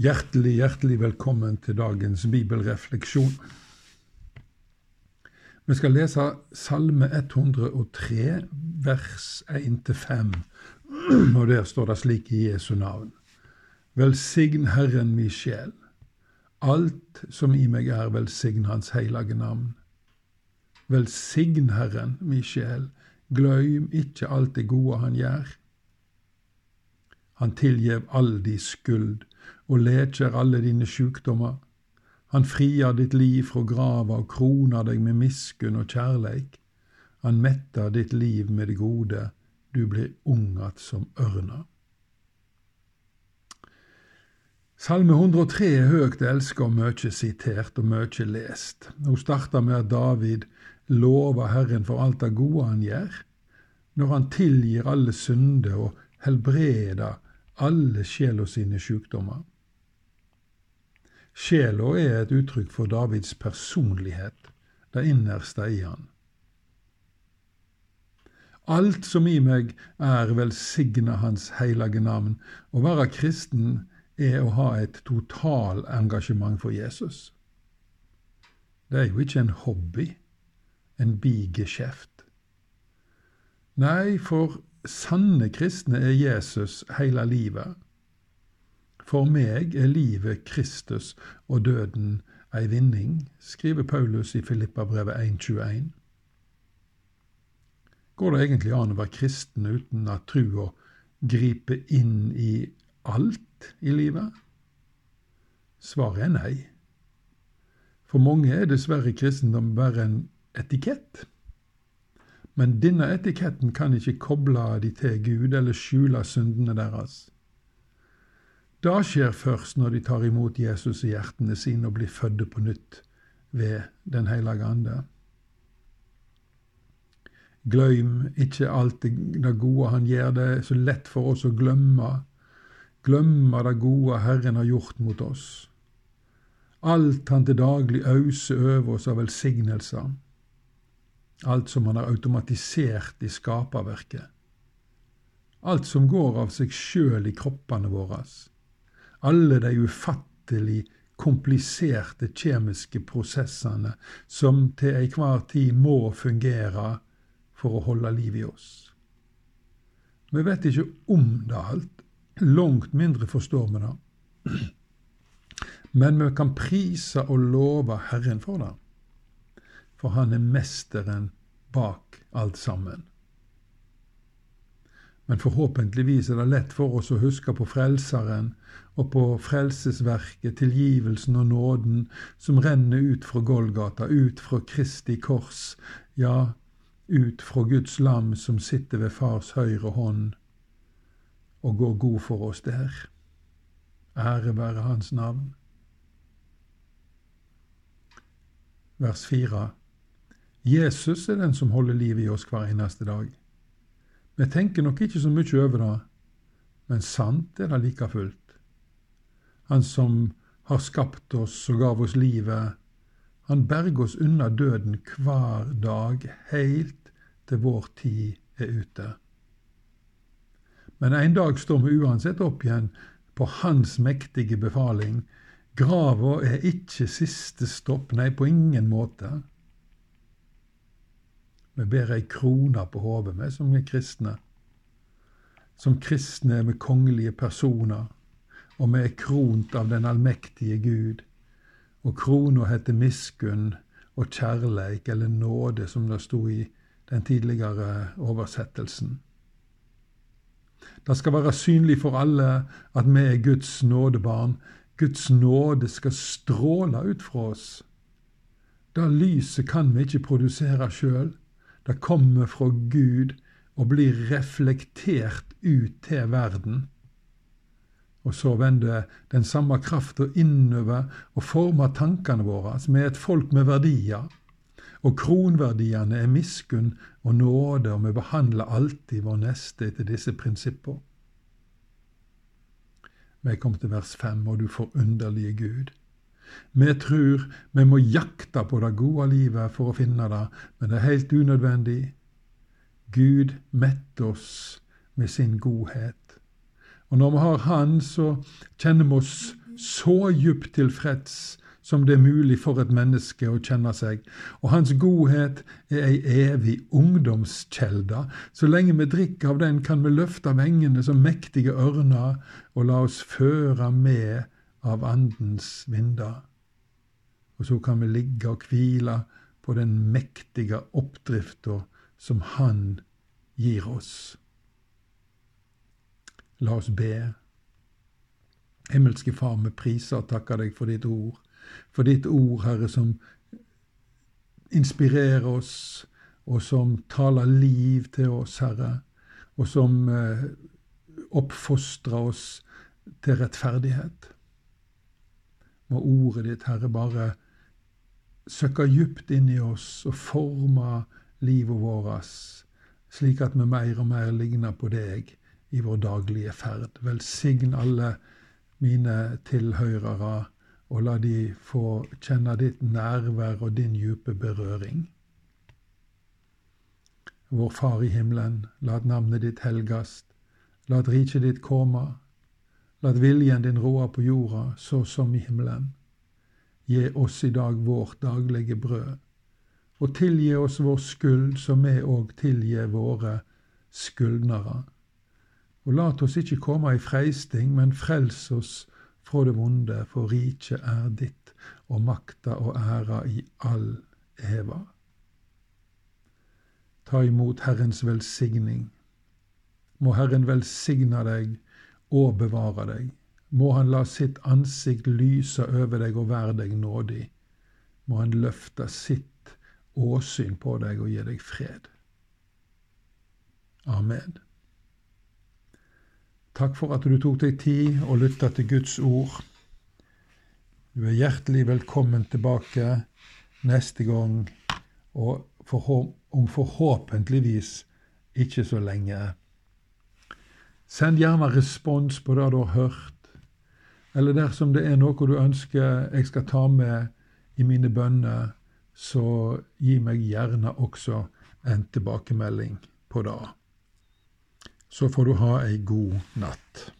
Hjertelig, hjertelig velkommen til dagens bibelrefleksjon. Vi skal lese Salme 103, vers 1-5, og der står det slik i Jesu navn. Velsign Herren mi sjel. Alt som i meg er, velsign Hans hellige navn. Velsign Herren mi sjel. Gløym ikke alt det gode Han gjør. Han tilgjev all di skuld og leker alle dine sjukdommer. Han friar ditt liv fra grava og kroner deg med miskunn og kjærleik. Han mettar ditt liv med det gode, du blir ung att som ørna. Salme 103 er høgt elska og mykje sitert og mykje lest. Hun starter med at David lover Herren for alt det gode han gjør, når han tilgir alle synder og helbreder alle sjela sine sjukdommer. Sjela er et uttrykk for Davids personlighet, det innerste i han. Alt som i meg er, velsigna Hans hellige navn. Å være kristen er å ha et totalengasjement for Jesus. Det er jo ikke en hobby, en bigeskjeft. Nei, for sanne kristne er Jesus hele livet. For meg er livet Kristus og døden ei vinning, skriver Paulus i Filippabrevet 1,21. Går det egentlig an å være kristen uten at trua griper inn i alt i livet? Svaret er nei. For mange er dessverre kristendom bare en etikett. Men denne etiketten kan ikke koble de til Gud eller skjule syndene deres. Det skjer først når de tar imot Jesus i hjertene sine og blir fødde på nytt ved Den hellige ande. Gløym ikke alt det gode han gjør. Det er så lett for oss å glemme. Glemme det gode Herren har gjort mot oss. Alt han til daglig auser over oss av velsignelser alt som han har automatisert i skaperverket, alt som går av seg sjøl i kroppene våre, alle de ufattelig kompliserte kjemiske prosessene som til enhver tid må fungere for å holde liv i oss. Vi vet ikke om det alt, langt mindre forstår vi det. Men vi kan prise og love Herren for det for han er mesteren bak alt sammen. Men forhåpentligvis er det lett for oss å huske på Frelseren og på frelsesverket, tilgivelsen og nåden som renner ut fra Golgata, ut fra Kristi kors, ja, ut fra Guds lam som sitter ved Fars høyre hånd og går god for oss der. Ære være Hans navn. Vers 4. Jesus er den som holder liv i oss hver eneste dag. Vi tenker nok ikke så mye over det, men sant er det like fullt. Han som har skapt oss og gav oss livet, han berger oss unna døden hver dag, heilt til vår tid er ute. Men en dag står vi uansett opp igjen på Hans mektige befaling. Grava er ikke siste stopp, nei, på ingen måte. Vi bærer ei krone på hodet, vi som er kristne. Som kristne vi kongelige personer, og vi er kront av den allmektige Gud. Og krona heter miskunn og kjærleik, eller nåde, som det sto i den tidligere oversettelsen. Det skal være synlig for alle at vi er Guds nådebarn. Guds nåde skal stråle ut fra oss. Det lyset kan vi ikke produsere sjøl. Det kommer fra Gud og blir reflektert ut til verden. Og så vender den samme krafta innover og former tankene våre. Vi er et folk med verdier. Og kronverdiene er miskunn og nåde, og vi behandler alltid vår neste etter disse prinsippene. Vi kom til vers fem, og du forunderlige Gud. Vi tror vi må jakte på det gode livet for å finne det, men det er helt unødvendig. Gud metter oss med sin godhet. Og når vi har Han, så kjenner vi oss så djupt tilfreds som det er mulig for et menneske å kjenne seg, og hans godhet er ei evig ungdomskjelde. Så lenge vi drikker av den, kan vi løfte vengene som mektige ørner og la oss føre med av Andens vinder. Og så kan vi ligge og hvile på den mektige oppdrifta som Han gir oss. La oss be. Himmelske Far, vi priser og takker deg for ditt ord. For ditt ord, Herre, som inspirerer oss, og som taler liv til oss, Herre, og som eh, oppfostrer oss til rettferdighet. Må ordet ditt, Herre, bare søkke dypt inn i oss og forme livet vårt, slik at vi mer og mer ligner på deg i vår daglige ferd. Velsign alle mine tilhørere, og la de få kjenne ditt nærvær og din dype berøring. Vår Far i himmelen, la navnet ditt helgast. La riket ditt komme. La viljen din råde på jorda, så som i himmelen. Gi oss i dag vårt daglige brød, og tilgi oss vår skyld, som vi òg tilgir våre skyldnere. Og lat oss ikke komme i freisting, men frels oss fra det vonde, for riket er ditt, og makta og æra i all eva. Ta imot Herrens velsigning. Må Herren velsigne deg og bevare deg. Må Han la sitt ansikt lyse over deg og være deg nådig. Må Han løfte sitt åsyn på deg og gi deg fred. Amen. Takk for at du tok deg tid og lytta til Guds ord. Du er hjertelig velkommen tilbake neste gang, og om forhåpentligvis ikke så lenge. Send gjerne respons på det du har hørt eller dersom det er noe du ønsker jeg skal ta med i mine bønner, så gi meg gjerne også en tilbakemelding på det. Så får du ha ei god natt.